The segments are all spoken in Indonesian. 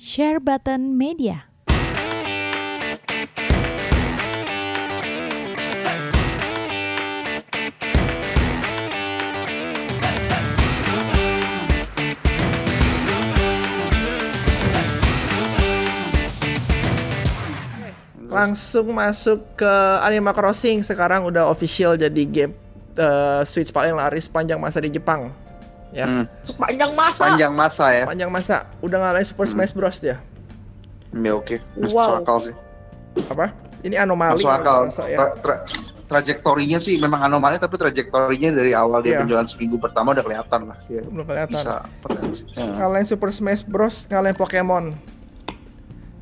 Share Button Media. Langsung masuk ke Animal Crossing sekarang udah official jadi game uh, Switch paling laris panjang masa di Jepang. Ya, Hmm, Sepanjang masa. Panjang masa ya. panjang masa. Udah ngalahin Super Smash Bros dia. Ya oke. Masuk Wow. akal sih. Apa? Ini anomali Masuk akal. salah ya. Tra- tra- trajektorinya sih memang anomali tapi trajektorinya dari awal dia Iya. penjualan seminggu pertama udah kelihatan lah. Dia Belum kelihatan. bisa potensi. Ya. Ngalahin Super Smash Bros, ngalahin Pokemon.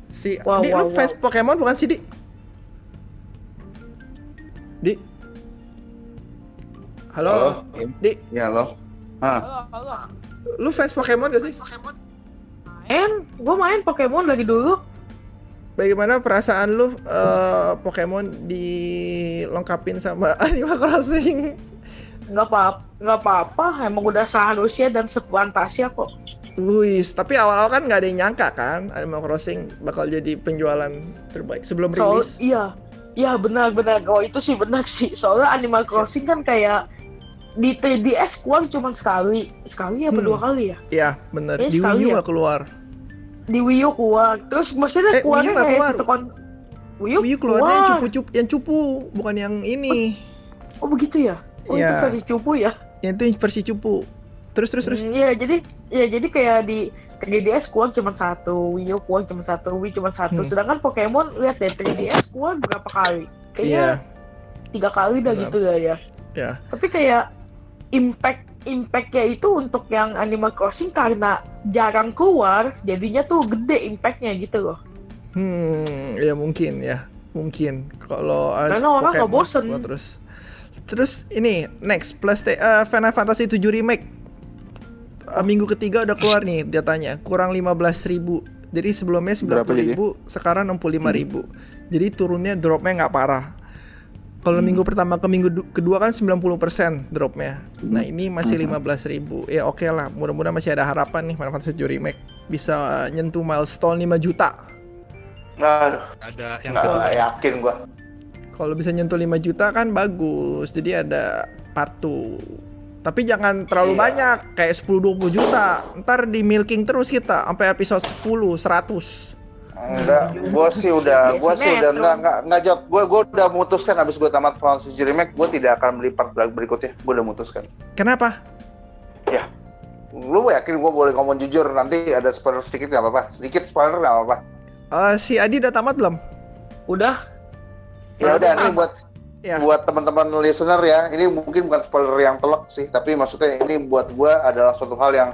Si Wow, Di, lu wow, fans Pokemon bukan sih, Di? Di? Halo? Halo? Di, Ya loh. Ah, lu fans Pokemon gak sih? Main, gue main Pokemon dari dulu. Bagaimana perasaan lu eh, Pokemon dilengkapin sama Animal Crossing? Nggak apa nggak apa-apa, emang udah seharusnya dan sepantasnya kok. Luis, tapi awal-awal kan nggak ada yang nyangka kan Animal Crossing bakal jadi penjualan terbaik sebelum Soal rilis. iya, iya benar-benar. Oh itu sih benar sih. Soalnya Animal Crossing kan kayak di 3DS keluar cuma sekali, sekali apa Hmm. dua kali ya? Iya, bener. Eh, Di Wii U ya? keluar. Di Wii U keluar, terus maksudnya Eh, Wii U keluarnya keluar. satu kon. Wii U, Wii U keluarnya yang keluar. cupu-cupu, yang cupu, bukan yang ini. Oh begitu ya? Oh itu Iya. versi cupu ya? Yang itu versi cupu. Terus terus terus. Hmm, Iya jadi ya jadi kayak di ke 3DS keluar cuma satu, Wii U keluar cuma satu, Wii cuma satu. Hmm. Sedangkan Pokemon lihat deh 3DS keluar berapa kali? Kayaknya tiga kali dah Benar. gitu ya ya. ya. Tapi kayak impact impactnya itu untuk yang Animal Crossing karena jarang keluar, jadinya tuh gede impactnya gitu loh. Hmm, ya mungkin ya, mungkin. Kalau ada Karena orang nggak bosen. terus. Terus ini next plus eh, Final Fantasy 7 remake. Eh, minggu ketiga udah keluar nih datanya, kurang 15.000. Jadi sebelumnya Berapa 90.000, sekarang 65.000. Jadi turunnya dropnya nggak parah. Kalau minggu pertama ke minggu du- kedua kan 90% dropnya. Nah ini masih 15.000. Ya oke lah, mudah-mudahan masih ada harapan nih Final Fantasy 7 remake bisa nyentuh milestone 5 juta. Aduh, ada yang nggak kedua yakin gua. Kalau bisa nyentuh 5 juta kan bagus. Jadi ada part 2. Tapi jangan terlalu Iya. banyak, kayak 10-20 juta. Ntar di milking terus kita sampai episode 10, 100. Enggak, gua sih udah, gua sih udah enggak enggak enggak jawab. Gua gua udah memutuskan habis gua tamat Final Fantasy Remake, gua tidak akan beli part berikutnya. Gua udah memutuskan. Kenapa? Lu yakin gua boleh ngomong jujur nanti ada spoiler sedikit nggak apa-apa? Sedikit spoiler nggak apa-apa. Eh, si Adi udah tamat belum? Udah, Ya udah nih buat Ya. buat teman-teman listener ya, ini mungkin bukan spoiler yang telak sih, tapi maksudnya ini buat gua adalah suatu hal yang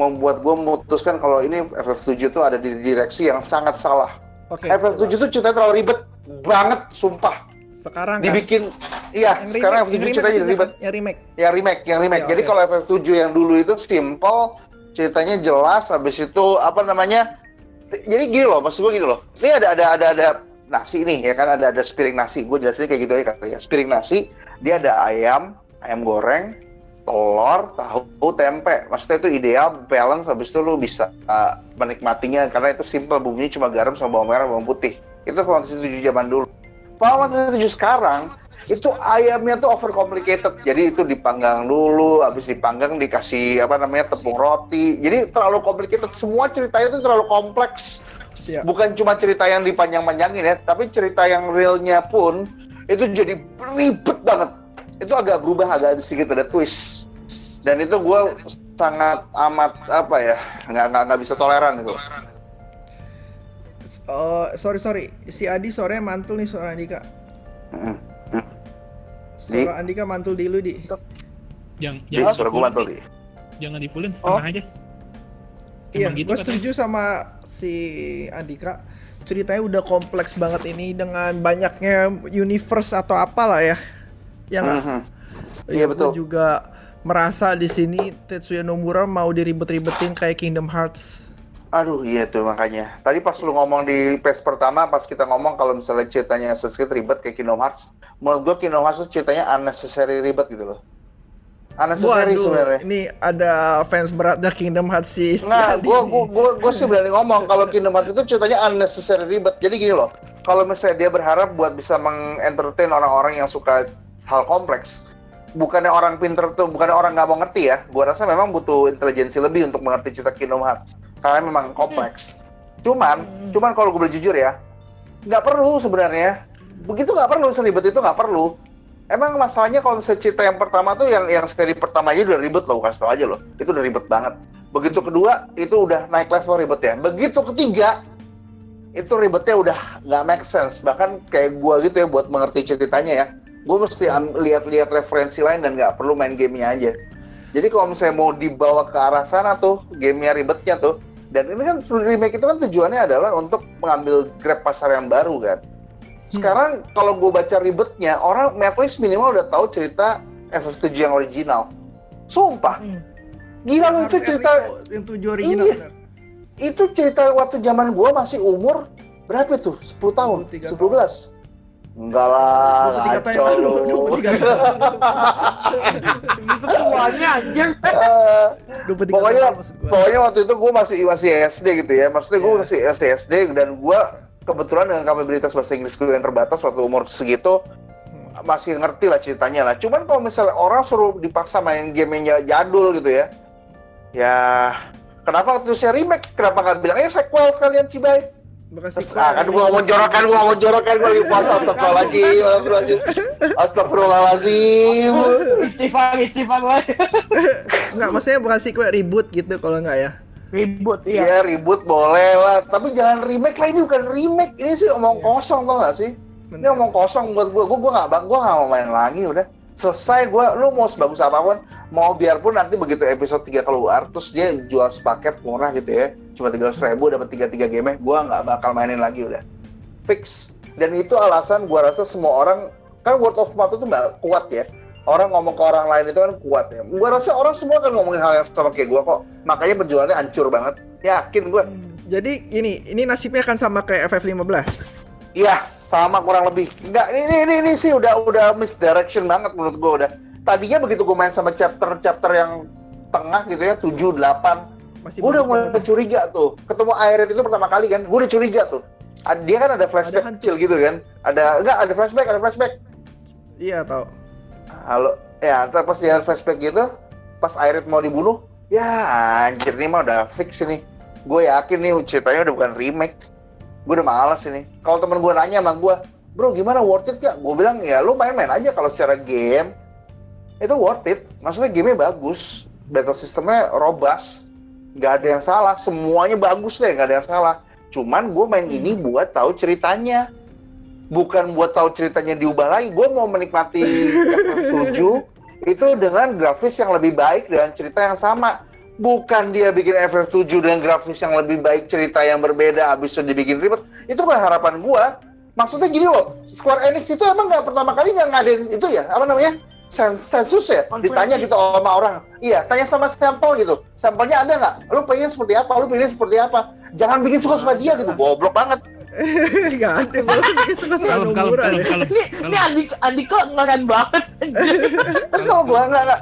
membuat gua memutuskan kalau ini FF7 itu ada di direksi yang sangat salah. Oke. FF7 itu ceritanya terlalu ribet banget, sumpah. Sekarang kan? Dibikin, iya Yang sekarang remake, FF7 yang ceritanya ribet. Yang remake. Yang remake, yang remake. Oke, Jadi oke. kalau FF7 yang dulu itu simple, ceritanya jelas, habis itu apa namanya? Jadi gini loh, maksud gue gini loh. Ini ada ada ada ada nasi nih ya kan ada ada sepiring nasi. Gue jelasin kayak gitu aja kali ya. Sepiring nasi, dia ada ayam, ayam goreng, telur, tahu, tempe. Maksudnya itu ideal, balance. Habis itu lu bisa uh, menikmatinya karena itu simple bumbunya cuma garam sama bawang merah, bawang putih. Itu Fantasy 7 zaman dulu. Fantasy 7 sekarang itu ayamnya tuh over complicated jadi itu dipanggang dulu habis dipanggang dikasih apa namanya tepung roti jadi terlalu complicated semua ceritanya tuh terlalu kompleks Iya. bukan cuma cerita yang dipanjang-panjangin ya tapi cerita yang realnya pun itu jadi ribet banget itu agak berubah agak sedikit ada twist dan itu gue sangat amat apa ya nggak nggak nggak bisa toleran itu Oh, sorry sorry. Si Adi suaranya mantul nih suara Andika. Mm. Suara Andika mantul di lu di. yang jadi jangan suara gue mantul Di. jangan dipulin setengah aja Iya, Emang gitu gue katanya. setuju sama si Andika. Ceritanya udah kompleks banget ini dengan banyaknya universe atau apalah ya. Yang Mhm. Iya, betul. juga merasa di sini Tetsuya Nomura mau diribet-ribetin kayak Kingdom Hearts. Aduh iya tuh makanya. Tadi pas lu ngomong di pes pertama, pas kita ngomong kalau misalnya ceritanya sedikit ribet kayak Kingdom Hearts, menurut gua Kingdom Hearts tuh ceritanya unnecessary ribet gitu loh. unnecessary sebenarnya. ini ada fans beratnya Kingdom Hearts sih. Nah, gue gua, gua, gua sih berani ngomong kalau Kingdom Hearts itu ceritanya unnecessary ribet. Jadi gini loh, kalau misalnya dia berharap buat bisa mengentertain orang-orang yang suka hal kompleks, bukannya orang pinter tuh, bukannya orang nggak mau ngerti ya. Gua rasa memang butuh intelijensi lebih untuk mengerti cerita Kingdom Hearts karena memang kompleks. Cuman, Hmm. cuman kalau gue jujur ya, nggak perlu sebenarnya. Begitu nggak perlu, seribet itu nggak perlu. Emang masalahnya kalau misalnya cerita yang pertama tuh yang yang seri pertama aja udah ribet loh, kasih tau aja loh. Itu udah ribet banget. Begitu kedua itu udah naik level ribetnya. Begitu ketiga itu ribetnya udah nggak make sense. Bahkan kayak gua gitu ya buat mengerti ceritanya ya. Gue mesti am- lihat-lihat referensi lain dan nggak perlu main gamenya aja. Jadi kalau misalnya mau dibawa ke arah sana tuh gamenya ribetnya tuh. Dan ini kan remake itu kan tujuannya adalah untuk mengambil grab pasar yang baru kan. Sekarang kalau gue baca ribetnya, orang least minimal udah tahu cerita FF7 yang original. Sumpah, Hmm. gila lu itu cerita yang tujuh original. Iya. benar. itu cerita waktu zaman gua masih umur berapa tuh? 10 tahun, 23 11. Enggak lah, 23 tahun ngaco lalu, lu. 23 tahun lalu. Segitu tuanya anjir. Eh, 23 pokoknya pokoknya waktu itu gue masih masih SD gitu ya maksudnya gue Iya. masih masih SD dan gue kebetulan dengan kapabilitas bahasa Inggris gue yang terbatas waktu umur segitu Hmm. masih ngerti lah ceritanya lah cuman kalau misalnya orang suruh dipaksa main gamenya jadul gitu ya ya kenapa waktu itu saya remake kenapa nggak bilang ya sequel sekalian Cibai Makasih. Ah, kan gue ngomong jorokan, gue ngomong jorokan, gue lagi puasa, astagfirullahaladzim, astagfirullahaladzim, astagfirullahaladzim. Istighfar, istighfar lagi. Enggak, maksudnya bukan sequel reboot gitu kalau enggak ya. Ribut iya. Iya ribut boleh lah, tapi jangan remake lah ini bukan remake, ini sih omong Iya. kosong tau gak sih? Ini Bener. omong kosong buat gue, gue gue nggak bang, gue nggak mau main lagi udah selesai gue, lu mau sebagus apa pun, mau biarpun nanti begitu episode 3 keluar, terus dia jual sepaket murah gitu ya, cuma tiga ribu dapat tiga tiga game, gue nggak bakal mainin lagi udah, fix. Dan itu alasan gue rasa semua orang kan word of mouth itu mbak kuat ya, orang ngomong ke orang lain itu kan kuat ya. Gue rasa orang semua kan ngomongin hal yang sama kayak gue kok, makanya penjualannya hancur banget, yakin gue. Jadi ini ini nasibnya akan sama kayak FF15. Iya, sama kurang lebih. Enggak, ini, ini, ini, ini sih udah udah misdirection banget menurut gue udah. Tadinya begitu gue main sama chapter-chapter yang tengah gitu ya, 7, 8, Masih gue udah mulai curiga tuh. Ketemu Airet itu pertama kali kan, gue udah curiga tuh. Dia kan ada flashback Ada kecil gitu kan. Ada, enggak, ada flashback, ada flashback. Iya, tahu. Halo, ya pas dia flashback gitu, pas Airet mau dibunuh, ya anjir ini mah udah fix ini. Gue yakin nih ceritanya udah bukan remake. Gue udah males ini. Kalau temen gue nanya sama gue, bro gimana worth it gak? Gue bilang ya lu main-main aja kalau secara game itu worth it. Maksudnya gamenya bagus, battle sistemnya robust, nggak ada yang salah, semuanya bagus deh, nggak ada yang salah. Cuman gue main ini buat tahu ceritanya, bukan buat tahu ceritanya diubah lagi. Gue mau menikmati FF7 itu dengan grafis yang lebih baik dengan cerita yang sama. Bukan dia bikin FF7 dengan grafis yang lebih baik, cerita yang berbeda, abis itu dibikin ribet. Itu bukan harapan gua. Maksudnya gini loh, Square Enix itu emang nggak pertama kali nggak ngadain itu ya, apa namanya? Sen- Sensus ya? Konferensi. Ditanya gitu sama orang. Iya, tanya sama sampel gitu. Sampelnya ada nggak? Lu pengen seperti apa? Lu pengen seperti apa? Jangan bikin suka-suka dia gitu. Goblok banget. Ada, bikin suka-suka Kalem, kalem, Nomura kalem, kalem. Ini, ini Andi, Andiko ngeren banget. Terus kalau gua nggak nggak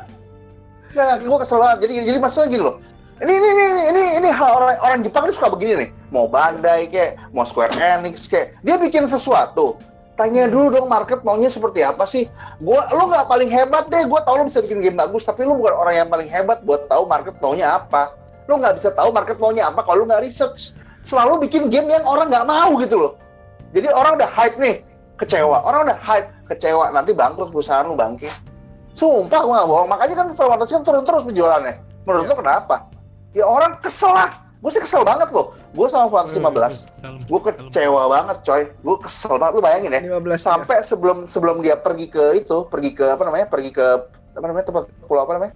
nggak nggak, gua kesel banget. Jadi jadi masalah gini loh. Ini ini ini ini, ini hal orang orang Jepang ini suka begini nih. Mau Bandai kayak, mau Square Enix kayak, dia bikin sesuatu. Tanya dulu dong market maunya seperti apa sih? Gua lu nggak paling hebat deh. Gua tahu lu bisa bikin game bagus, tapi lu bukan orang yang paling hebat buat tahu market maunya apa. Lu nggak bisa tahu market maunya apa kalau lu nggak research. Selalu bikin game yang orang nggak mau gitu loh. Jadi orang udah hype nih, kecewa. Orang udah hype, kecewa. Nanti bangkrut perusahaan lu bangke. Sumpah gue gak bohong. Makanya kan Fantasy kan turun terus penjualannya. Menurut Iya. lo kenapa? Ya orang kesel lah. Gue sih kesel banget loh. Gue sama Final Fantasy 15. Salam. Gue kecewa banget coy. Gue kesel banget. Lu bayangin ya. 15 ya. Sampai sebelum sebelum dia pergi ke itu, pergi ke apa namanya? Pergi ke apa namanya tempat pulau apa namanya?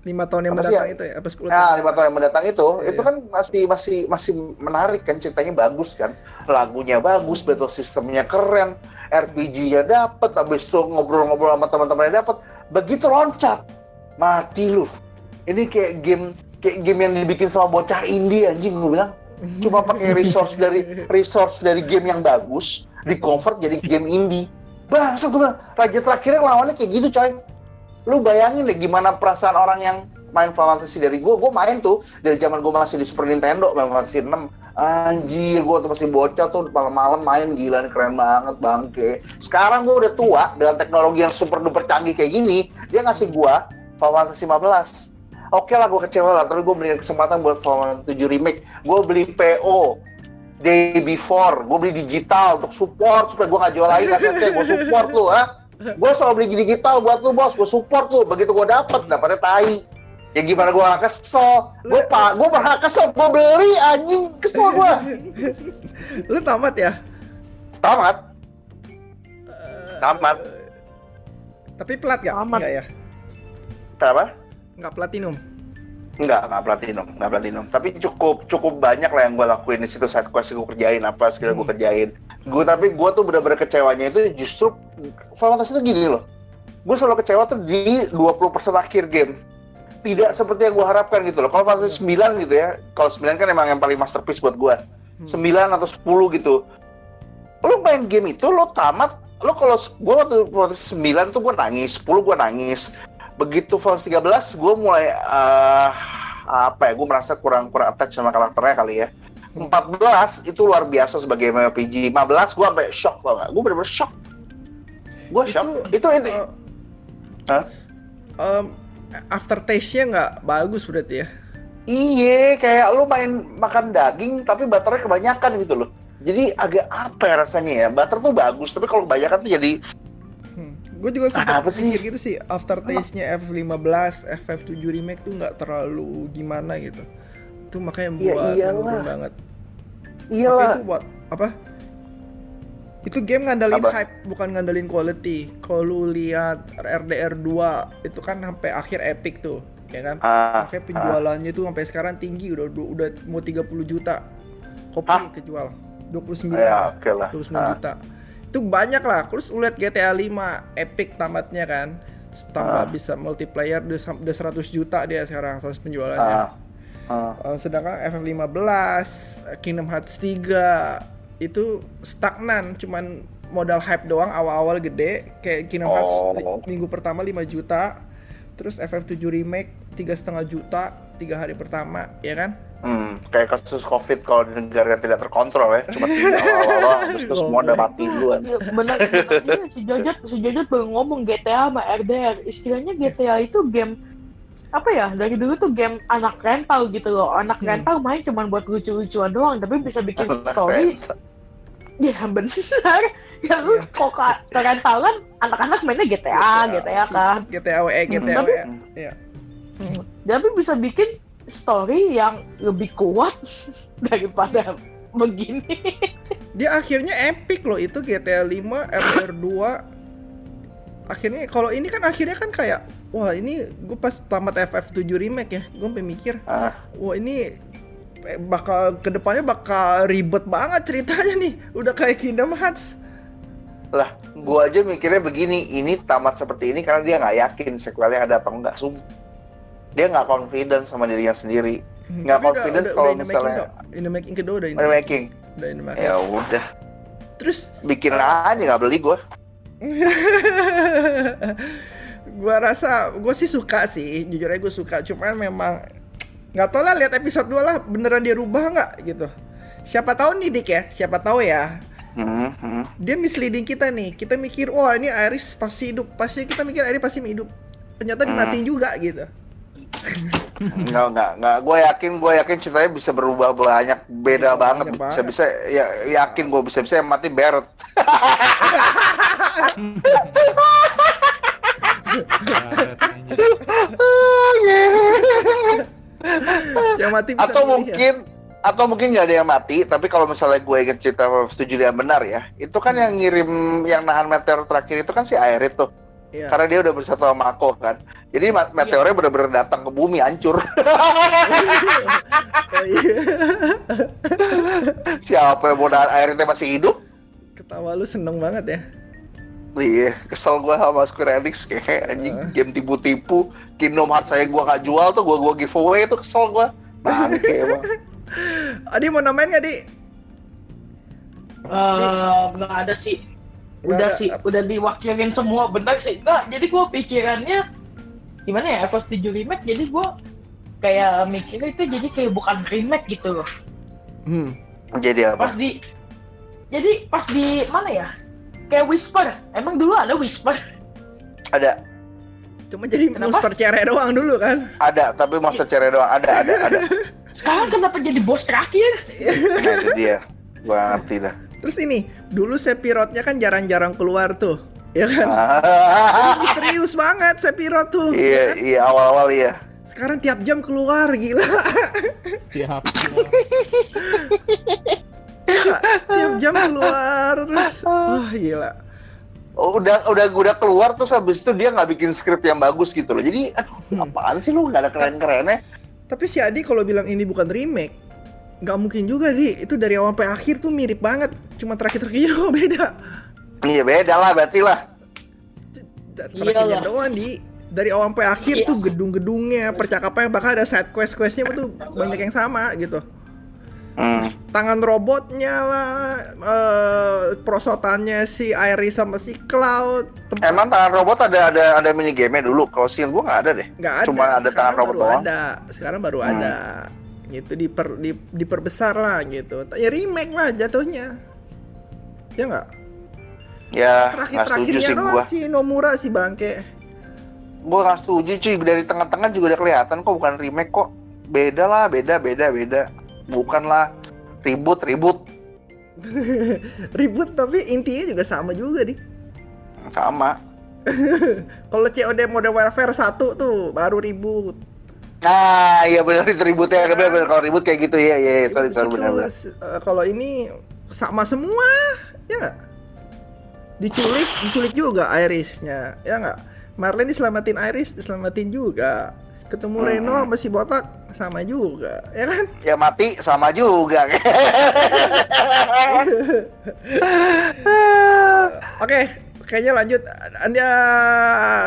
5 tahun yang Apa mendatang ya? itu ya, apa 10 Nah, tahun? lima tahun yang mendatang itu, Iya, itu iya. kan masih masih masih menarik kan ceritanya bagus kan, lagunya bagus, battle sistemnya keren, RPG-nya dapet, habis itu ngobrol-ngobrol sama teman-temannya dapet, begitu loncat, mati lu. Ini kayak game kayak game yang dibikin sama bocah indie anjing gue bilang. Cuma pakai resource dari resource dari game yang bagus, di convert jadi game indie. Bangsat gue bilang, raja terakhirnya lawannya kayak gitu coy. Lu bayangin deh gimana perasaan orang yang main Final Fantasy dari gue. Gue main tuh dari zaman gue masih di Super Nintendo, Final Fantasy 6. Anjir, gue tuh masih bocah tuh malam-malam main gila nih keren banget bangke. Sekarang gue udah tua dengan teknologi yang super duper canggih kayak gini, dia ngasih gue Final Fantasy 15. Oke lah gue kecewa lah, tapi gue beli kesempatan buat Final Fantasy 7 Remake. Gue beli PO day before, gue beli digital untuk support supaya gue nggak jual lagi kasetnya, gue support lu, ha? Gue selalu beli digital buat lu bos, gue support lu. Begitu gue dapet, dapetnya tai. Ya gimana gue gak kesel? Gue pak, gue berhak kesel. Gue beli anjing, kesel gue. Lu tamat ya? Tamat. Tamat. Tapi plat gak? Tamat. Enggak ya? Apa? Enggak platinum. Enggak, enggak platinum, enggak platinum. Tapi cukup cukup banyak lah yang gue lakuin di situ side quest gue kerjain apa segala gue Hmm. kerjain. Gue tapi gue tuh bener-bener kecewanya itu justru Final Fantasy itu gini loh. Gue selalu kecewa tuh di 20% akhir game. Tidak seperti yang gue harapkan gitu loh. Kalau Fantasy 9 gitu ya, kalau 9 kan emang yang paling masterpiece buat gue. Hmm. 9 atau 10 gitu. Lo main game itu lo tamat, lo kalau gue waktu Fantasy 9 tuh gue nangis, 10 gue nangis. Begitu Fantasy 13 gue mulai eh, apa ya, gue merasa kurang kurang attach sama karakternya kali ya. 14 itu luar biasa sebagai MMORPG. 15 gue sampai shock tau gak? Gue bener-bener shock. Gue shock. Itu, itu, eh, Hah? em, aftertaste-nya nggak bagus berarti ya? Iye, kayak lu main makan daging tapi butternya kebanyakan gitu loh. Jadi agak apa ya rasanya ya? Butter tuh bagus, tapi kalau kebanyakan tuh jadi Hmm. Gue juga sempat Apa sih? gitu sih, aftertaste-nya F15, FF7 remake tuh nggak terlalu gimana gitu. Itu makanya Iya, buat menurun banget. Iyalah. itu buat apa? Itu game ngandalin Apa? hype, bukan ngandalin quality. Kalau lu lihat RDR 2 itu kan sampai akhir epic tuh, ya kan? Ah, Makanya penjualannya tuh sampai sekarang tinggi udah udah mau 30 juta kopi Hah? kejual. 29 ya oke lah. 29 Ah. juta. Itu banyak lah. Terus lu lihat GTA 5 epic tamatnya kan. Terus tambah Ah. bisa multiplayer udah, sam- udah 100 juta dia sekarang 100 penjualannya. Ah, ah. Uh, sedangkan FF15, Kingdom Hearts 3 itu stagnan, cuman modal hype doang awal-awal gede kayak Kingdom Hearts Oh. minggu pertama 5 juta, terus FF7 remake tiga setengah juta tiga hari pertama, ya kan? Hmm, kayak kasus COVID kalau di negara yang tidak terkontrol ya, cuma tinggal awal-awal, itu semua udah mati duluan. Iya, benar benar iya, si Jojot si Jojot baru ngomong GTA sama RDR istilahnya GTA itu game apa ya dari dulu tuh game anak rental gitu loh anak Hmm. rental main cuman buat lucu-lucuan doang tapi bisa bikin Anak story rental. ya benar ya lu Iya. kok ke ke rentalan anak-anak mainnya GTA GTA kan GTA WE, GTA Tapi- WE. Iya. Hmm. tapi bisa bikin story yang lebih kuat daripada begini Dia akhirnya epic loh itu GTA 5, RDR 2. Akhirnya kalau ini kan akhirnya kan kayak wah ini gue pas tamat FF7 remake ya, gue sampai mikir, Ah, wah ini eh, bakal ke depannya bakal ribet banget ceritanya nih, udah kayak Kingdom Hearts. lah, gua aja mikirnya begini, ini tamat seperti ini karena dia nggak yakin sequelnya ada atau enggak. Sum dia nggak confident sama dirinya sendiri. Nggak Tapi udah- confidence udah- kalau misalnya- in the making kedua udah in the making. Udah in the making. ya udah, Terus bikin aja nggak beli gua. gua rasa gue sih suka sih jujur aja gue suka cuman memang nggak tau lah lihat episode 2 lah beneran dia rubah nggak gitu siapa tahu nih dik ya siapa tahu ya Hmm, hmm. dia misleading kita nih kita mikir wah ini Iris pasti hidup pasti kita mikir Iris pasti hidup ternyata Hmm. dimatiin juga gitu Enggak, enggak, enggak. Gue yakin, gue yakin ceritanya bisa berubah banyak, beda Bisa banget. Bisa bisa, ya yakin gue bisa bisa yang mati Barrett. Yang mati bisa atau ya. mungkin, atau mungkin nggak ada yang mati. Tapi kalau misalnya gue inget cerita setuju dia benar ya, itu kan yang ngirim, yang nahan meteor terakhir itu kan si Aerith tuh. Iya. Karena dia udah bersatu sama Mako kan. Jadi ma- meteornya bener-bener datang ke bumi, hancur. Oh, iya. Siapa yang mau nahan Aerithnya masih hidup? ketawa lu seneng banget ya Iya, kesel gue sama Square Enix kayak anjing Heeh. game tipu-tipu. Kingdom Hearts saya gue gak jual tuh, gue gua giveaway itu kesel gue. Bangke emang. Adi mau namain nggak di Eh, nggak ada sih Nggak udah ada. sih udah diwakilin semua benar sih enggak jadi gua pikirannya gimana ya EVO 7 remake jadi gue kayak mikirnya itu jadi kayak bukan remake gitu loh Hmm. Jadi pas apa? di jadi pas di mana ya kayak whisper emang dulu ada whisper Ada, Cuma jadi Kenapa? monster cere doang dulu kan. ada, tapi masa cere doang. Ada, ada, ada. sekarang kenapa jadi bos terakhir Nah, itu dia. Gua ngerti dah. Terus ini, dulu Sephiroth-nya kan jarang-jarang keluar tuh. Ya kan? Ah, Misterius banget Sephiroth tuh. ya iya, kan? iya awal-awal iya. Sekarang tiap jam keluar gila. Tiap. Tiap jam keluar terus. Wah, gila. Oh, udah udah udah keluar terus habis itu dia nggak bikin skrip yang bagus gitu loh. Jadi aduh Hmm. apaan sih lu nggak ada keren-kerennya? Tapi si Adi kalau bilang ini bukan remake, nggak mungkin juga di. Itu dari awal sampai akhir tuh mirip banget. Cuma terakhir-terakhir kok beda. Iya beda lah berarti lah. Terakhirnya doang di. Dari awal sampai akhir Iya. tuh gedung-gedungnya, percakapannya bahkan ada side quest-questnya tuh banyak yang sama gitu. Hmm. Tangan robotnya lah, eh, prosotannya si Iris sama si Cloud. tempat- Emang tangan robot ada ada ada mini game dulu. Kalau sih gua nggak ada deh. nggak ada. Cuma ada Sekarang tangan robot baru doang. Ada. Sekarang baru Hmm. ada. Gitu diper, di, diperbesar lah gitu. Ya remake lah jatuhnya. Ya nggak? Ya Terakhir terakhirnya sih gua. si Nomura si bangke. Gua nggak setuju cuy. Dari tengah-tengah juga udah kelihatan kok bukan remake kok. Beda lah, beda, beda, beda. Bukan lah ribut, ribut Ribut tapi intinya juga sama juga di. sama. Kalau COD Modern Warfare 1 tuh baru ribut. Nah, iya benar itu ributnya. Benar, benar. Kalau ribut kayak gitu ya, ya, sorry, sorry, Itu, benar, benar. eh, kalau ini sama semua, ya nggak? Diculik, diculik juga Irisnya, ya nggak? Marlene diselamatin Iris, diselamatin juga. Ketemu Hmm. Reno sama si botak sama juga, ya kan? Ya mati sama juga. Oke, kayaknya lanjut. Anda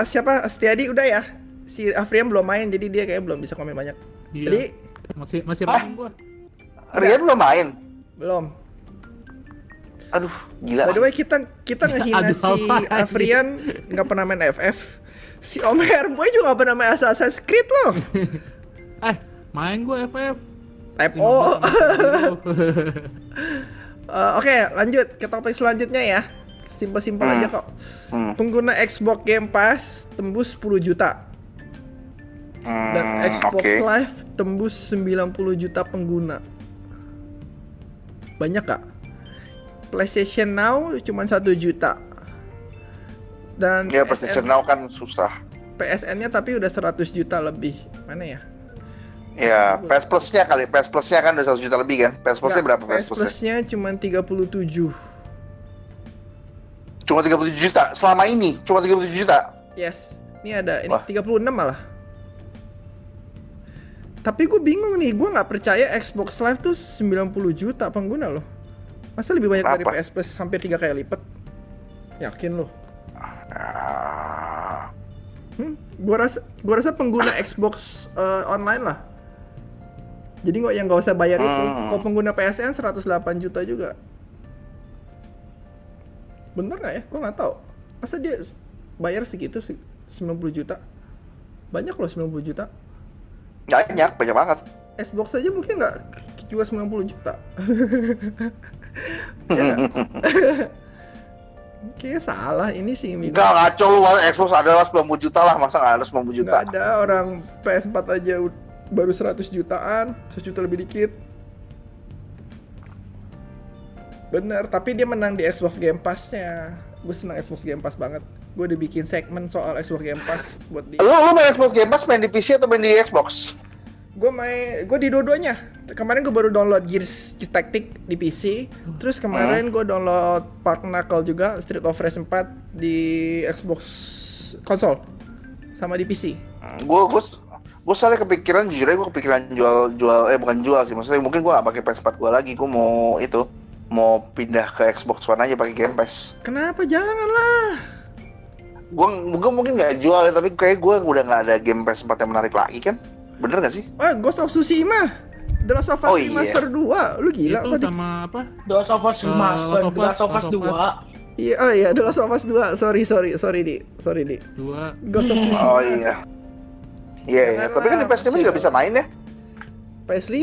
siapa? Setiadi udah ya? Si Afrian belum main, jadi dia kayak belum bisa komen banyak. Iya. Jadi masih masih main gua. Rian belum main. belum. Aduh, gila. By the way kita kita ngehina Aduh, si? Afrian nggak pernah main FF. Si Om Herboy juga nggak pernah main Assassin's Creed loh. Eh, main gua FF. Type O. Eh, Oke, lanjut ke topik selanjutnya ya. Simpel-simpel Hmm. aja kok. Hmm, Pengguna Xbox Game Pass tembus 10 juta dan hmm, Xbox oke. Live tembus 90 juta pengguna. Banyak gak? PlayStation Now cuma 1 juta. Dan Ya PlayStation Now kan susah. PSN-nya tapi udah 100 juta lebih. Mana ya? Ya, PS Plus-nya kali. PS Plus-nya kan udah 1 juta lebih kan? PS Plus-nya Nggak, berapa PS PS Plus-nya? Plus-nya cuma 37. Cuma 37 juta. Selama ini cuma 37 juta. Yes. Ini ada ini Wah. 36 malah. Tapi gue bingung nih, gue nggak percaya Xbox Live tuh 90 juta pengguna loh. Masa lebih banyak dari Kenapa? PS Plus hampir tiga kali lipat? Yakin loh. Ah, Hmm, gua rasa gua rasa pengguna Xbox eh, online lah. Jadi nggak yang nggak usah bayar itu. Hmm. Kalau pengguna PSN 108 juta juga. Bener nggak ya? Gua nggak tahu. Masa dia bayar segitu sih 90 juta? Banyak loh 90 juta. banyak, banyak banget. Xbox aja mungkin nggak juga 90 juta. Ya? Kayaknya salah ini sih Migo. Enggak, ngaco lu. Xbox adalah 90 juta lah. Masa nggak ada 90 juta? Nggak ada orang PS4 aja ud- baru 100 jutaan, 100 juta lebih dikit. Bener, tapi dia menang di Xbox Game Pass-nya. Gue senang Xbox Game Pass banget. Gue udah bikin segmen soal Xbox Game Pass buat di. Lu, lu main Xbox Game Pass main di PC atau main di Xbox? Gue main, gue di dua-duanya. Kemarin gue baru download Gears Tactic di PC. Terus kemarin gue download Park Knuckle juga, Street of Rage 4 di Xbox konsol sama di PC. Gue gue gue soalnya kepikiran jujur aja gue kepikiran jual jual eh bukan jual sih maksudnya mungkin gue gak pakai PS4 gue lagi gue mau itu mau pindah ke Xbox One aja pakai Game Pass Kenapa janganlah? gue gue mungkin nggak jual ya tapi kayak gue udah nggak ada Game Pass 4 yang menarik lagi kan bener gak sih Oh, Ghost of Tsushima. The Last of Us Oh, iya. Remaster 2. Lu gila Itu apa di? sama apa? The Last of Us Eh, Remaster, Last of The Us, Last of Us Last of Us. 2 Iya, oh iya, The Last of Us 2. Sorry, sorry, sorry di. Sorry di. Dua. Ghost of Tsushima. oh iya Iya, iya. Tapi kan di PS5 juga bisa main ya. PS5.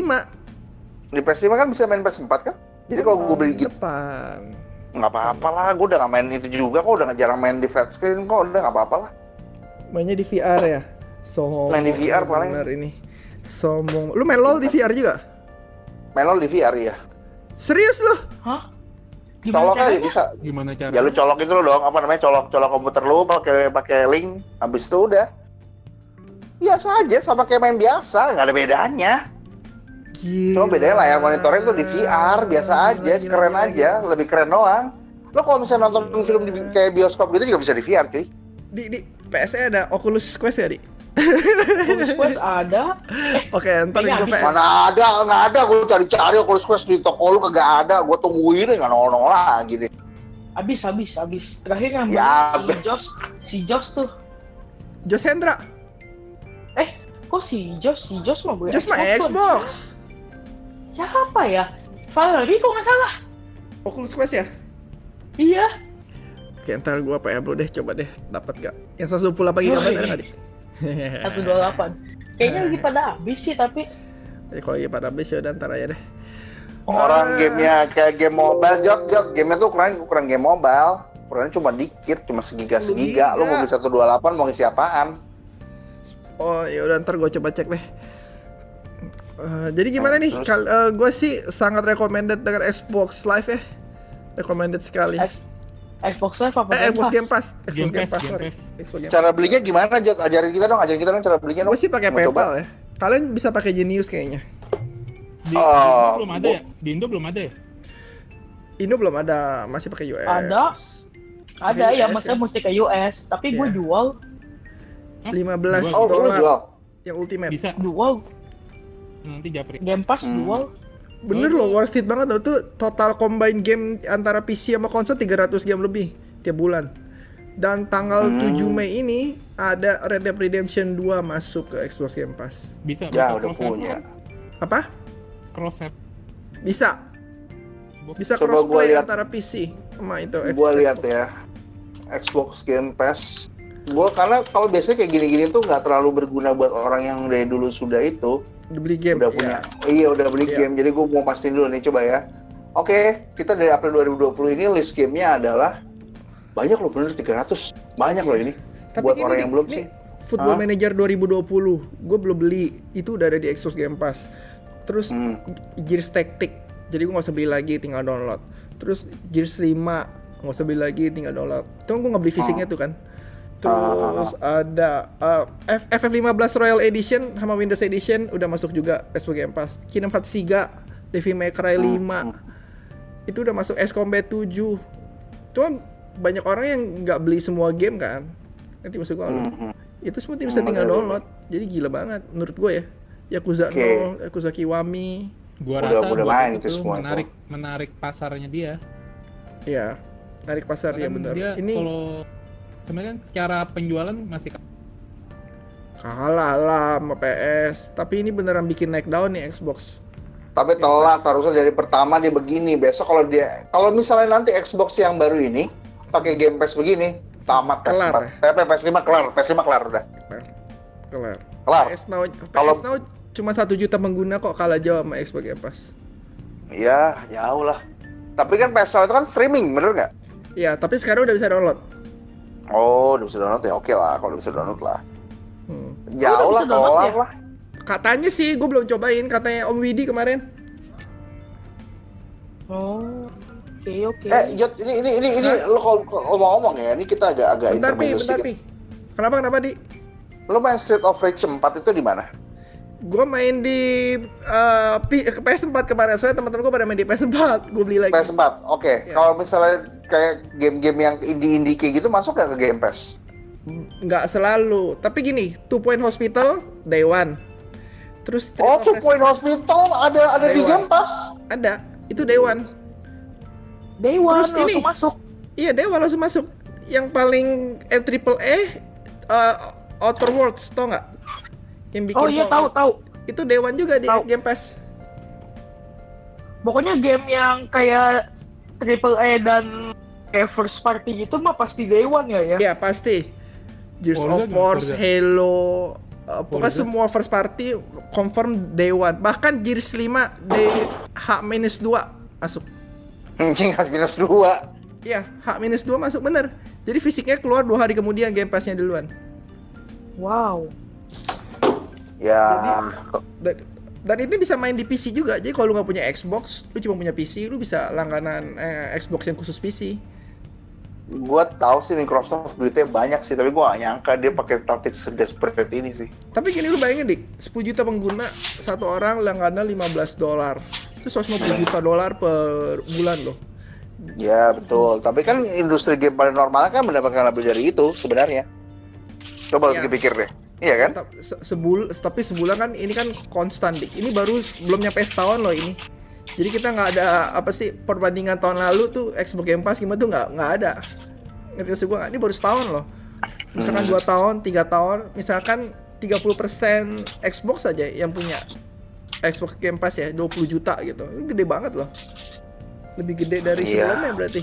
Di PS5 kan bisa main PS4 kan? Jadi kalau gue beli gitu, depan. nggak apa-apa lah. Gue udah nggak main itu juga kok. Udah nggak jarang main di flat screen kok. Udah nggak apa-apa lah. Mainnya di VR ya. Sombong. Main di VR paling. Bener ini. Sombong. Lu main LoL di VR juga? Main lo di VR ya. Serius lu? Hah? Colok aja caranya? bisa. Gimana cara? Ya lu colok itu lo dong. Apa namanya? Colok colok komputer lu pakai pakai link. Habis itu udah. Biasa aja sama kayak main biasa, nggak ada bedanya. Gila. Cuma bedanya layar monitornya tuh di VR, biasa aja, Gila, keren gila, aja, lebih keren doang. Lo kalau misalnya nonton film di kayak bioskop gitu juga bisa di VR, cuy. Di, di PS ada Oculus Quest ya, Di? Oculus Quest ada. Oke, ntar Kayaknya gue pengen. Mana ada, nggak ada. Gue cari-cari Oculus Quest di toko lu kagak ada. Gue tungguin nggak nongol lagi deh. Habis, habis, habis. Terakhir yang Ya, si Josh, si Josh tuh. Jos Hendra, Eh, kok si Josh, si Josh mau beli Jos mah. Xbox. Siapa ya? Valerie kok nggak salah? Oculus Quest ya? Iya. Oke, ntar gue apa ya bro deh, coba deh, dapat gak? Yang 128 GB ada nggak, Di? Satu dua delapan. Kayaknya lagi pada habis sih tapi Ya, kalau lagi pada habis ya udah ntar aja deh. Orang Ah. gamenya kayak game mobile, jok jok. Gamenya tuh ukuran ukuran game mobile. Ukurannya cuma dikit, cuma segiga segiga. Lu mau beli 128 mau ngisi apaan? Oh ya udah ntar gue coba cek deh. Eh, jadi gimana Nah, nih? terus? Kal gue sih sangat recommended dengan Xbox Live ya. Recommended sekali. X- Xbox Live apa Eh, Xbox Game Pass? Pass. Xbox Game Pass, Game. Pass. Xbox Game Cara belinya gimana, Jok? Ajarin kita dong, ajarin kita dong cara belinya dong. Gue sih pakai coba? PayPal ya. Kalian bisa pakai Genius kayaknya. Di, di Oh, Indo belum ada ya? Di Indo belum ada ya? Indo belum ada, masih pakai US. Ada. Ada Pakai ya, US maksudnya mesti ke US, tapi gue Iya. jual? 15 Jual. Oh, dolar jual. yang ultimate. Bisa. jual Nanti japri. Game Pass Hmm. jual. Bener loh, worth it banget loh. Tuh total combine game antara PC sama konsol 300 game lebih tiap bulan. Dan tanggal Hmm. 7 Mei ini ada Red Dead Redemption 2 masuk ke Xbox Game Pass. Bisa, Ya, bisa udah punya. Apa? Cross save. Bisa. Bisa crossplay antara PC sama itu Gua lihat ya. Xbox Game Pass. Gua karena kalau biasanya kayak gini-gini tuh nggak terlalu berguna buat orang yang dari dulu sudah itu Udah beli game. udah iya. punya. Iya, udah beli Iya. game. Jadi gua mau pastiin dulu nih coba ya. Oke, kita dari April 2020 ini list gamenya adalah banyak loh bener 300. Banyak loh ini. Tapi buat gini orang nih, yang belum sih. Football Hah? Manager 2020, gue belum beli. Itu udah ada di Xbox Game Pass. Terus Hmm. Gears Tactic, jadi gue nggak usah beli lagi, tinggal download. Terus Gears 5, nggak usah beli lagi, tinggal download. Itu gue nggak beli fisiknya tuh kan. Terus ada uh, F- FF15 Royal Edition sama Windows Edition udah masuk juga Xbox Game Pass. Kingdom Hearts 3, Devil May Cry 5, itu udah masuk S Combat 7. Cuma banyak orang yang nggak beli semua game kan. Nanti maksud gue Hmm. itu semua bisa Hmm, tinggal download. Jadi gila banget menurut gue ya. Yakuza Oke. 0, Yakuza Kiwami, Gua Udah- rasa udah main itu semua itu. menarik menarik pasarnya dia. ya tarik pasar ya Karena benar. Ini kalau sebenarnya kan secara penjualan masih kalah lah sama PS, tapi ini beneran bikin naik down nih Xbox. Tapi telat harusnya dari pertama dia begini. Besok kalau dia kalau misalnya nanti Xbox yang baru ini pakai Game Pass begini, tamat Kelar PS4. Eh, PS5 kelar, PS5 kelar udah. Kelar. Kelar. PS Now, Kalau- PS Now cuma satu juta pengguna kok kalah jauh sama Xbox Game Pass. Iya, jauh lah. Tapi kan PS5 itu kan streaming, bener nggak? Ya, tapi sekarang udah bisa download. Oh, udah bisa download ya. Oke lah, kalau udah bisa download lah. Hmm. Jauh lah, bisa download ya? lah. Katanya sih, gue belum cobain. Katanya Om Widi kemarin. Oh, oke oke. Eh, Jot, ini ini ini ini lo kalau ngomong-ngomong ya, ini kita agak agak Bentar, Pi, intermezzo bentar. Pi. Kenapa, kenapa, Di? Lo main Street of Rage 4 itu di mana? Gue main di eh, P- PS4 kemarin, soalnya teman-teman gue pada main di PS4. Gue beli lagi. PS4. Oke, Iya. kalau misalnya kayak game-game yang indie-indie kayak gitu masuk nggak ke Game Pass? Nggak selalu. Tapi gini, Two Point Hospital, Day One. Terus Oh, Two Point Hospital ada ada di Dewa. Game Pass. Ada. Itu Day One. Day One Terus ini. langsung masuk. Iya, Day One langsung masuk. Yang paling eh, triple E, eh, Outer Worlds, tau nggak? Yang bikin Oh iya tahu tahu. Itu Day One juga di Tahu. Game Pass. Pokoknya game yang kayak triple A dan kayak first party gitu mah pasti Day One ya ya. Iya, pasti. Gears Forza of? War, Forza? Halo, Uh, pokoknya semua first party confirm day one. Bahkan Gears 5 day H-2 masuk. Anjing minus dua. Iya, H-2 masuk bener. Jadi fisiknya keluar dua hari kemudian Game Pass-nya duluan. Wow. Ya, Dan, dan itu bisa main di PC juga. Jadi kalau lu nggak punya Xbox, lu cuma punya PC, lu bisa langganan eh, Xbox yang khusus PC. gua tahu sih Microsoft duitnya banyak sih, tapi gua gak nyangka dia pakai taktik sedesperate ini sih. Tapi gini lu bayangin dik, 10 juta pengguna, satu orang langganan 15 dolar. Itu 150 juta dolar per bulan loh. Ya betul, tapi kan industri game pada normalnya kan mendapatkan lebih dari itu sebenarnya. Coba lu pikir deh, iya kan? Se- sebul tapi sebulan kan ini kan konstan dik. Ini baru belum nyampe setahun loh ini. Jadi kita nggak ada apa sih perbandingan tahun lalu tuh Xbox Game Pass gimana tuh nggak nggak ada. Ngerti maksud gua nggak? Ini baru setahun loh. Misalkan dua tahun, tiga tahun, misalkan 30% Xbox aja yang punya Xbox Game Pass ya 20 juta gitu. Ini gede banget loh. Lebih gede dari Iya. sebelumnya berarti.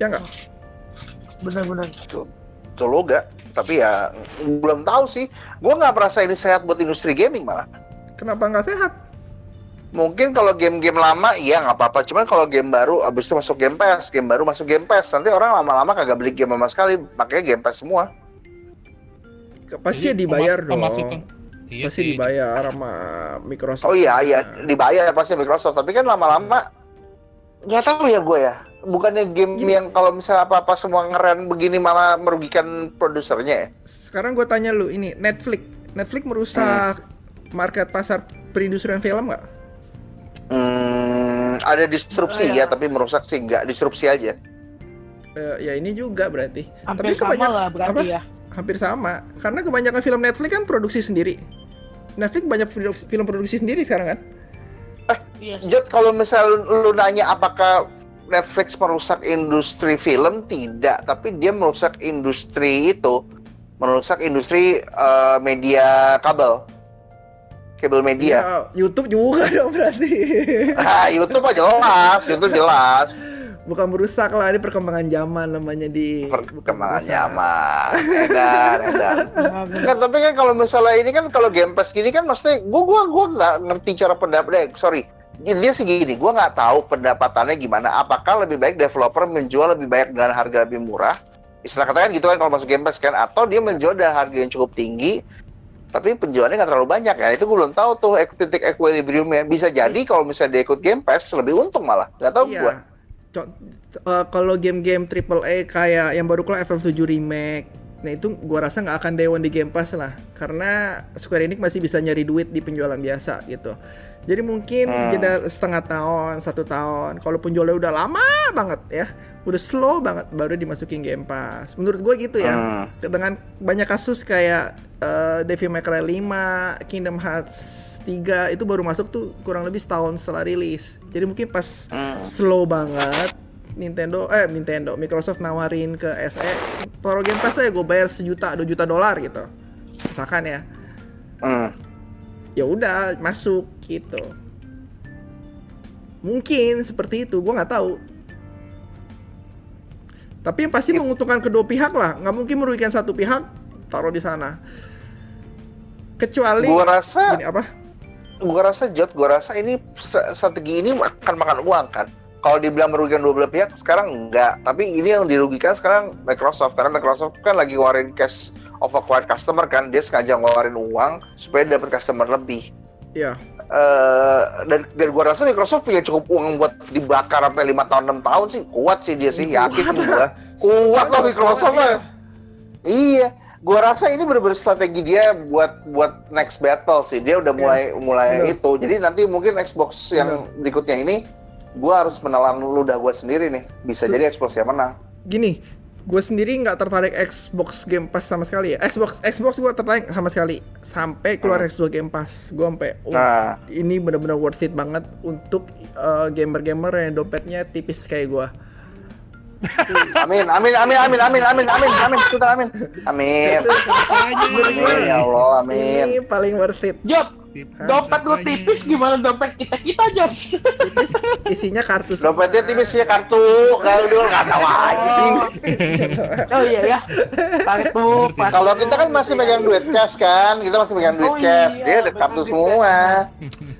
Ya nggak? Benar-benar. Tuh, tuh lo gak. Tapi ya belum tahu sih. Gua nggak merasa ini sehat buat industri gaming malah. Kenapa nggak sehat? Mungkin kalau game-game lama iya nggak apa-apa. Cuman kalau game baru abis itu masuk Game Pass, game baru masuk Game Pass. Nanti orang lama-lama kagak beli game sama sekali. Makanya Game Pass semua. Pasti ya dibayar dong. pemasukan. Iya Pasti sih. dibayar sama Microsoft. Oh iya iya dibayar pasti Microsoft. Tapi kan lama-lama nggak tahu ya gue ya. Bukannya game Gini. yang kalau misalnya apa-apa semua ngeren begini malah merugikan produsernya ya? Sekarang gue tanya lu ini Netflix, Netflix merusak market pasar perindustrian film nggak? Hmm, ada disrupsi Iya. ya, tapi merusak sih nggak disrupsi aja. Eh, ya ini juga berarti. Hampir Tapi sama lah berarti apa? ya. Hampir sama. Karena kebanyakan film Netflix kan produksi sendiri. Netflix banyak film produksi sendiri sekarang kan? Iya. sih. Jod, kalau misal lu nanya apakah Netflix merusak industri film, tidak. Tapi dia merusak industri itu, merusak industri eh, media kabel, kabel media. Ya, YouTube juga dong berarti. Ah, YouTube mah jelas, YouTube jelas. Bukan merusak lah, ini perkembangan zaman namanya di Perkembangan zaman, edan, edan. Kan tapi kan kalau misalnya ini kan kalau Game Pass gini kan maksudnya gua gua gua nggak ngerti cara pendapat eh, sorry dia sih gini gua nggak tahu pendapatannya gimana. Apakah lebih baik developer menjual lebih banyak dengan harga lebih murah? Istilah katakan gitu kan kalau masuk Game Pass kan. Atau dia menjual dengan harga yang cukup tinggi tapi penjualannya nggak terlalu banyak ya. Itu gue belum tahu tuh titik equilibriumnya. Bisa jadi kalau misalnya dia ikut Game Pass lebih untung malah. Nggak tahu Iya. Co- eh, kalau game-game AAA kayak yang baru keluar FF7 remake, nah itu gua rasa nggak akan dewan di Game Pass lah, karena Square Enix masih bisa nyari duit di penjualan biasa gitu. Jadi mungkin Hmm. jeda setengah tahun, satu tahun. Kalau penjualannya udah lama banget ya, udah slow banget, baru dimasukin Game Pass. Menurut gua gitu ya. Hmm. Dengan banyak kasus kayak eh, Devil May Cry 5, Kingdom Hearts 3 itu baru masuk tuh kurang lebih setahun setelah rilis. Jadi mungkin pas Hmm. slow banget Nintendo eh Nintendo Microsoft nawarin ke SE taruh Game Pass ya gue bayar sejuta dua juta dolar gitu. Misalkan ya. Hmm. ya udah masuk gitu. Mungkin seperti itu gue nggak tahu. Tapi yang pasti menguntungkan kedua pihak lah. Nggak mungkin merugikan satu pihak taruh di sana. Kecuali gua rasa gini apa? gua rasa Jod, gua rasa ini stra- strategi ini akan makan uang kan. Kalau dibilang merugikan dua belah pihak, sekarang enggak. Tapi ini yang dirugikan sekarang Microsoft. Karena Microsoft kan lagi ngeluarin cash of acquired customer kan, dia sengaja ngeluarin uang supaya dapat customer lebih. ya Eh dan, dan gua rasa Microsoft punya cukup uang buat dibakar sampai lima tahun enam tahun sih. Kuat sih dia sih. Yakin gua. Kuat loh Microsoft mah. iya. Gua rasa ini bener-bener strategi dia buat buat next battle sih. Dia udah Iya, mulai mulai bener. itu. Jadi nanti mungkin Xbox yang berikutnya ini gua harus menelan ludah gua sendiri nih. Bisa Su- jadi Xbox yang menang. Gini gue sendiri nggak tertarik Xbox Game Pass sama sekali ya. Xbox Xbox gue tertarik sama sekali. Sampai keluar Hmm. Xbox Game Pass. Gue sampai oh, nah. ini benar-benar worth it banget untuk uh, gamer-gamer yang dompetnya tipis kayak gue amin amin amin amin amin amin amin amin. Kita amin. Amin. Amin ya Allah amin. ini paling worth it. Job, Tipis Dompet lu tipis gimana dompet kita kita aja. Tipis, isinya kartu. Dompetnya tipisnya kartu, kalau dulu nggak tahu aja sih. Oh iya ya. Kartu. Kalau kita kan masih pegang duit cash kan, kita masih pegang duit Oh cash. iya, Dia ada kartu semua.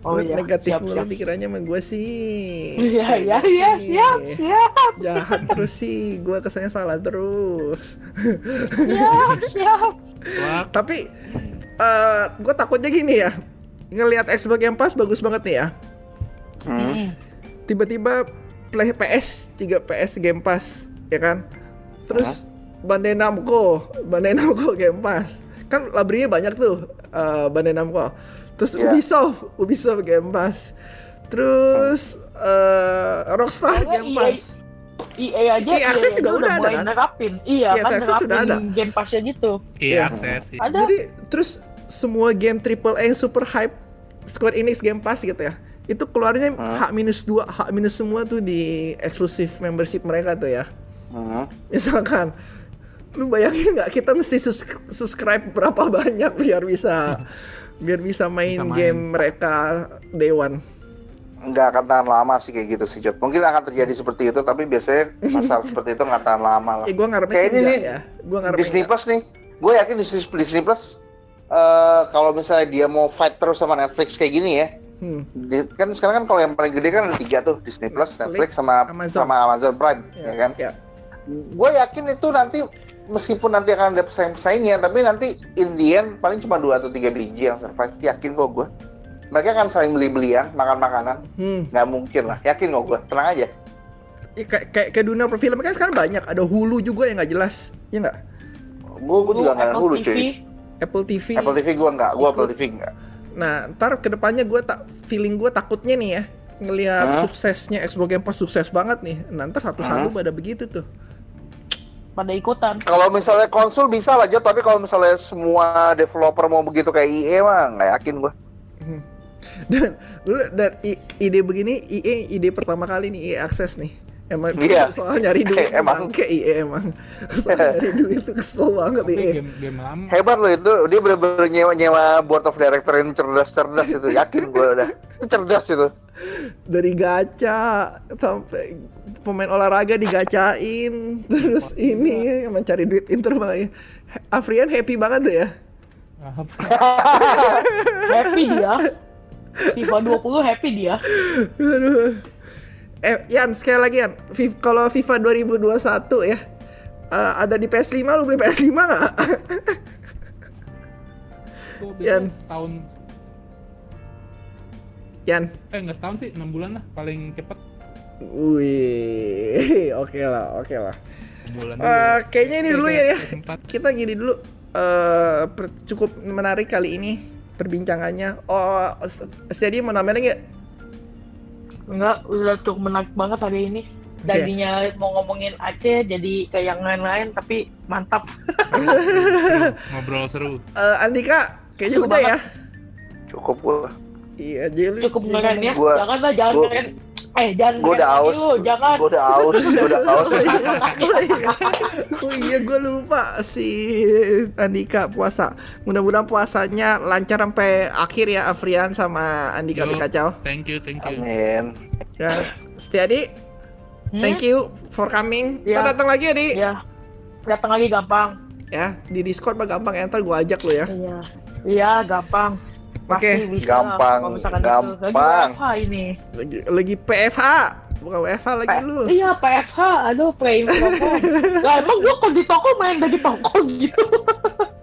Oh iya. negatif Siap mulu siap. dikiranya sama gue sih. Iya iya iya siap siap Jahat terus sih, gue kesannya salah terus. siap siap. Wah, Tapi eh gue takutnya gini ya, ngelihat Xbox Game Pass bagus banget nih ya. Hmm. Tiba-tiba Play PS juga PS Game Pass, ya kan? Terus Bandai Namco, Bandai Namco Game Pass. Kan library-nya banyak tuh eh Bandai Namco. Terus Iya. Ubisoft, Ubisoft Game Pass. Terus eh Rockstar Kayaknya Game EA Pass. EA aja EA Access EA juga udah ada, mulai kan? nerapin. Iya EA kan Access sudah ada. game passnya gitu. iya Iya. akses sih. Ada. Jadi terus semua game triple A yang super hype Square Enix Game Pass gitu ya. Itu keluarnya H-2, H- semua tuh di eksklusif membership mereka tuh ya. Hmm. Misalkan lu bayangin nggak kita mesti sus- subscribe berapa banyak biar bisa biar bisa main, Bisa main. game mereka day one. Nggak akan tahan lama sih kayak gitu sih, Jod. Mungkin akan terjadi seperti itu, tapi biasanya masalah seperti itu nggak tahan lama lah. Ya gua ngarepnya Kayak sih ini nih, ya. Gua ngarepnya Disney enggak. Plus nih, gue yakin Disney, Disney Plus eh kalau misalnya dia mau fight terus sama Netflix kayak gini ya, Hmm. di- kan sekarang kan kalau yang paling gede kan ada tiga tuh Disney Plus, Netflix sama Amazon. sama Amazon Prime, ya, kan? Ya. Gue yakin itu nanti meskipun nanti akan ada pesaing-pesaingnya, tapi nanti in the end paling cuma dua atau tiga biji yang survive. Yakin kok gue. Mereka akan saling beli-belian, makan-makanan. Hmm. Nggak mungkin lah. Yakin kok gue. Tenang aja. Ya, kayak kayak kayak dunia perfilman kan sekarang banyak. Ada Hulu juga yang nggak jelas. Ya nggak? Gue juga nggak ada hulu TV, cuy. Apple TV. Apple TV gue nggak. Gue. Apple TV nggak. Nah, ntar ke depannya gue tak feeling gue takutnya nih ya ngelihat Hah? suksesnya Xbox Game Pass sukses banget nih. Nah, ntar satu-satu pada begitu tuh. pada ikutan. Kalau misalnya konsol bisa lah, Jod. Tapi kalau misalnya semua developer mau begitu kayak EA mah nggak yakin gue. Dan dulu dan ide begini IE ide pertama kali nih IE akses nih. Emang Iya. soal nyari duit Emang. emang kayak IE emang. Soal nyari duit tuh kesel banget Tapi IE. game game lama. Hebat loh itu. Dia bener-bener nyewa-nyewa board of director yang cerdas-cerdas itu. Yakin gue udah. Itu cerdas itu. Dari gacha sampai pemain olahraga digacain terus ini emang cari duit interval. Afrian happy banget tuh ya. Apa? Happy dia. FIFA 20 happy dia. Aduh. Eh, Yan, sekali lagi Yan. Kalau FIFA 2021 ya, eh, ada di PS5, lu beli PS5 nggak? Yan. setahun Yan. eh nggak setahun sih, 6 bulan lah paling cepet Wih, oke lah, oke lah. bulan Eh, kayaknya ini dulu ya, ya. Kita gini dulu. per- cukup menarik kali ini perbincangannya. Oh, jadi mau nambahin lagi nggak? Enggak, udah cukup menarik banget hari ini. Tadinya mau ngomongin Aceh jadi kayak yang lain-lain tapi mantap. Seru, seru. Ngobrol seru. Eh, Andika, kayaknya udah ya. Cukup gue. Iya, jadi Cukup keren ya. Gua- jangan lah, jangan gua- keren. Eh, jangan Gue udah aus. lu, jangan. Gue udah aus. Gue udah aus. Oh iya, oh iya gue lupa si Andika puasa. Mudah-mudahan puasanya lancar sampai akhir ya Afrian sama Andika Yo. kacau. Thank you, thank you. Amin. Ya, Setiadi, Hmm? thank you for coming. Ya. Ntar datang lagi ya di Ya, datang lagi gampang. ya di Discord mah gampang ya. Ntar gue ajak lu ya. Iya, iya gampang. Pasti Oke, bisa. gampang, Kalau misalkan itu. gampang. Lagi WFH ini. Lagi, lagi PFH, bukan WFH lagi P- lu. Iya, PFH. Aduh, play toko. lah emang gua kalau di toko main dari toko gitu.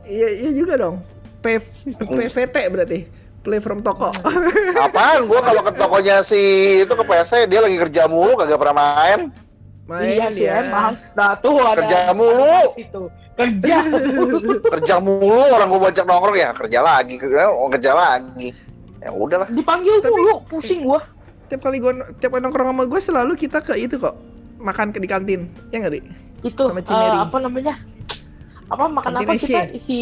Iya iya juga dong. P PVT berarti. Play from toko. Apaan? Gue kalau ke tokonya si itu ke PS dia lagi kerja mulu kagak pernah main. Main iya sih dia. emang. Nah tuh ada. Kerja mulu. Situ. Kerja. Kerja mulu orang gue bajak nongkrong ya kerja lagi, kerja, oh, kerja lagi. Ya udahlah. Dipanggil Tapi- mulu, pusing gua. Tiap kali gua tiap kali nongkrong sama gue selalu kita ke itu kok. Makan ke di kantin. Ya nggak, Di? Itu Sama eh, Cimeri. apa namanya? Apa makan Kantin apa SC. kita isi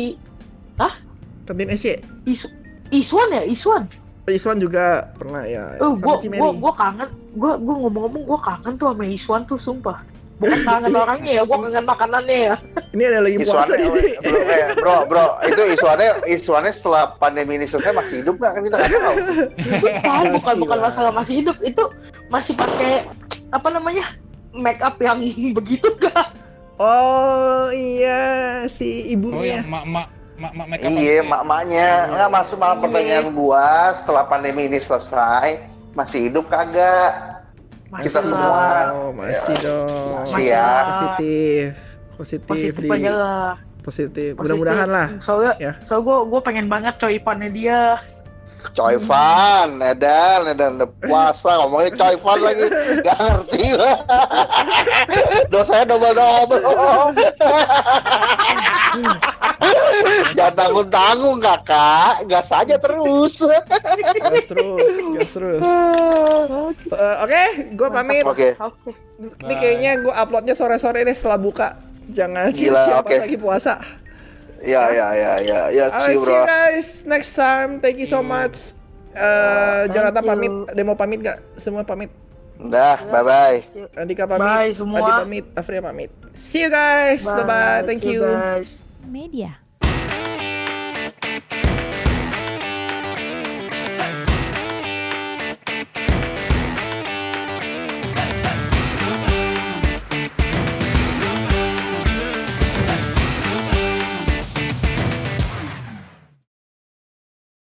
Kantin SC. isu Iswan ya, Iswan. Iswan juga pernah ya. Oh, gua, gua kangen. Gua, gua ngomong-ngomong, gua kangen tuh sama Iswan tuh, sumpah. Bukan kangen orangnya ya, gue kangen makanannya ya. Ini ada lagi puasa Isuannya, nih. bro, eh, bro, bro, itu isuannya, isuannya setelah pandemi ini selesai masih hidup nggak kan kita nggak tahu. Bukan, bukan, bukan lah. masalah masih hidup. Itu masih pakai apa namanya make up yang begitu gak? Oh iya si Oh ibunya. yang mak mak mak mak make up Iya, apa? mak-maknya. Nggak masuk malah pertanyaan gua setelah pandemi ini selesai masih hidup kagak? Kita Masih semua. lah. Oh masih dong. Masih ya. Positif. Positif, Positif di aja lah. positif. Positif. Mudah-mudahan lah. Soalnya, Ya. soalnya gue gue pengen banget coipannya dia. Coy Fan, Edan, Edan udah puasa ngomongnya Coy Fan lagi, nggak ngerti lah. Dosanya double double. Jangan tanggung tanggung kakak, gas aja terus. Gas terus, gas terus. Eh, Oke, gue pamit. Oke, Oke. Ini kayaknya gue uploadnya sore-sore deh setelah buka. Jangan Gila, siap-siap oke. pas lagi puasa. ya ya ya ya ya, see see you, bro. you guys next time. Thank you so much. Eh, Thank Jonathan pamit, Demo pamit gak? Semua pamit. Dah, bye bye. Andika pamit, Bye semua. Adi pamit, Afria pamit. See you guys. Bye bye. Thank see you. guys. Media.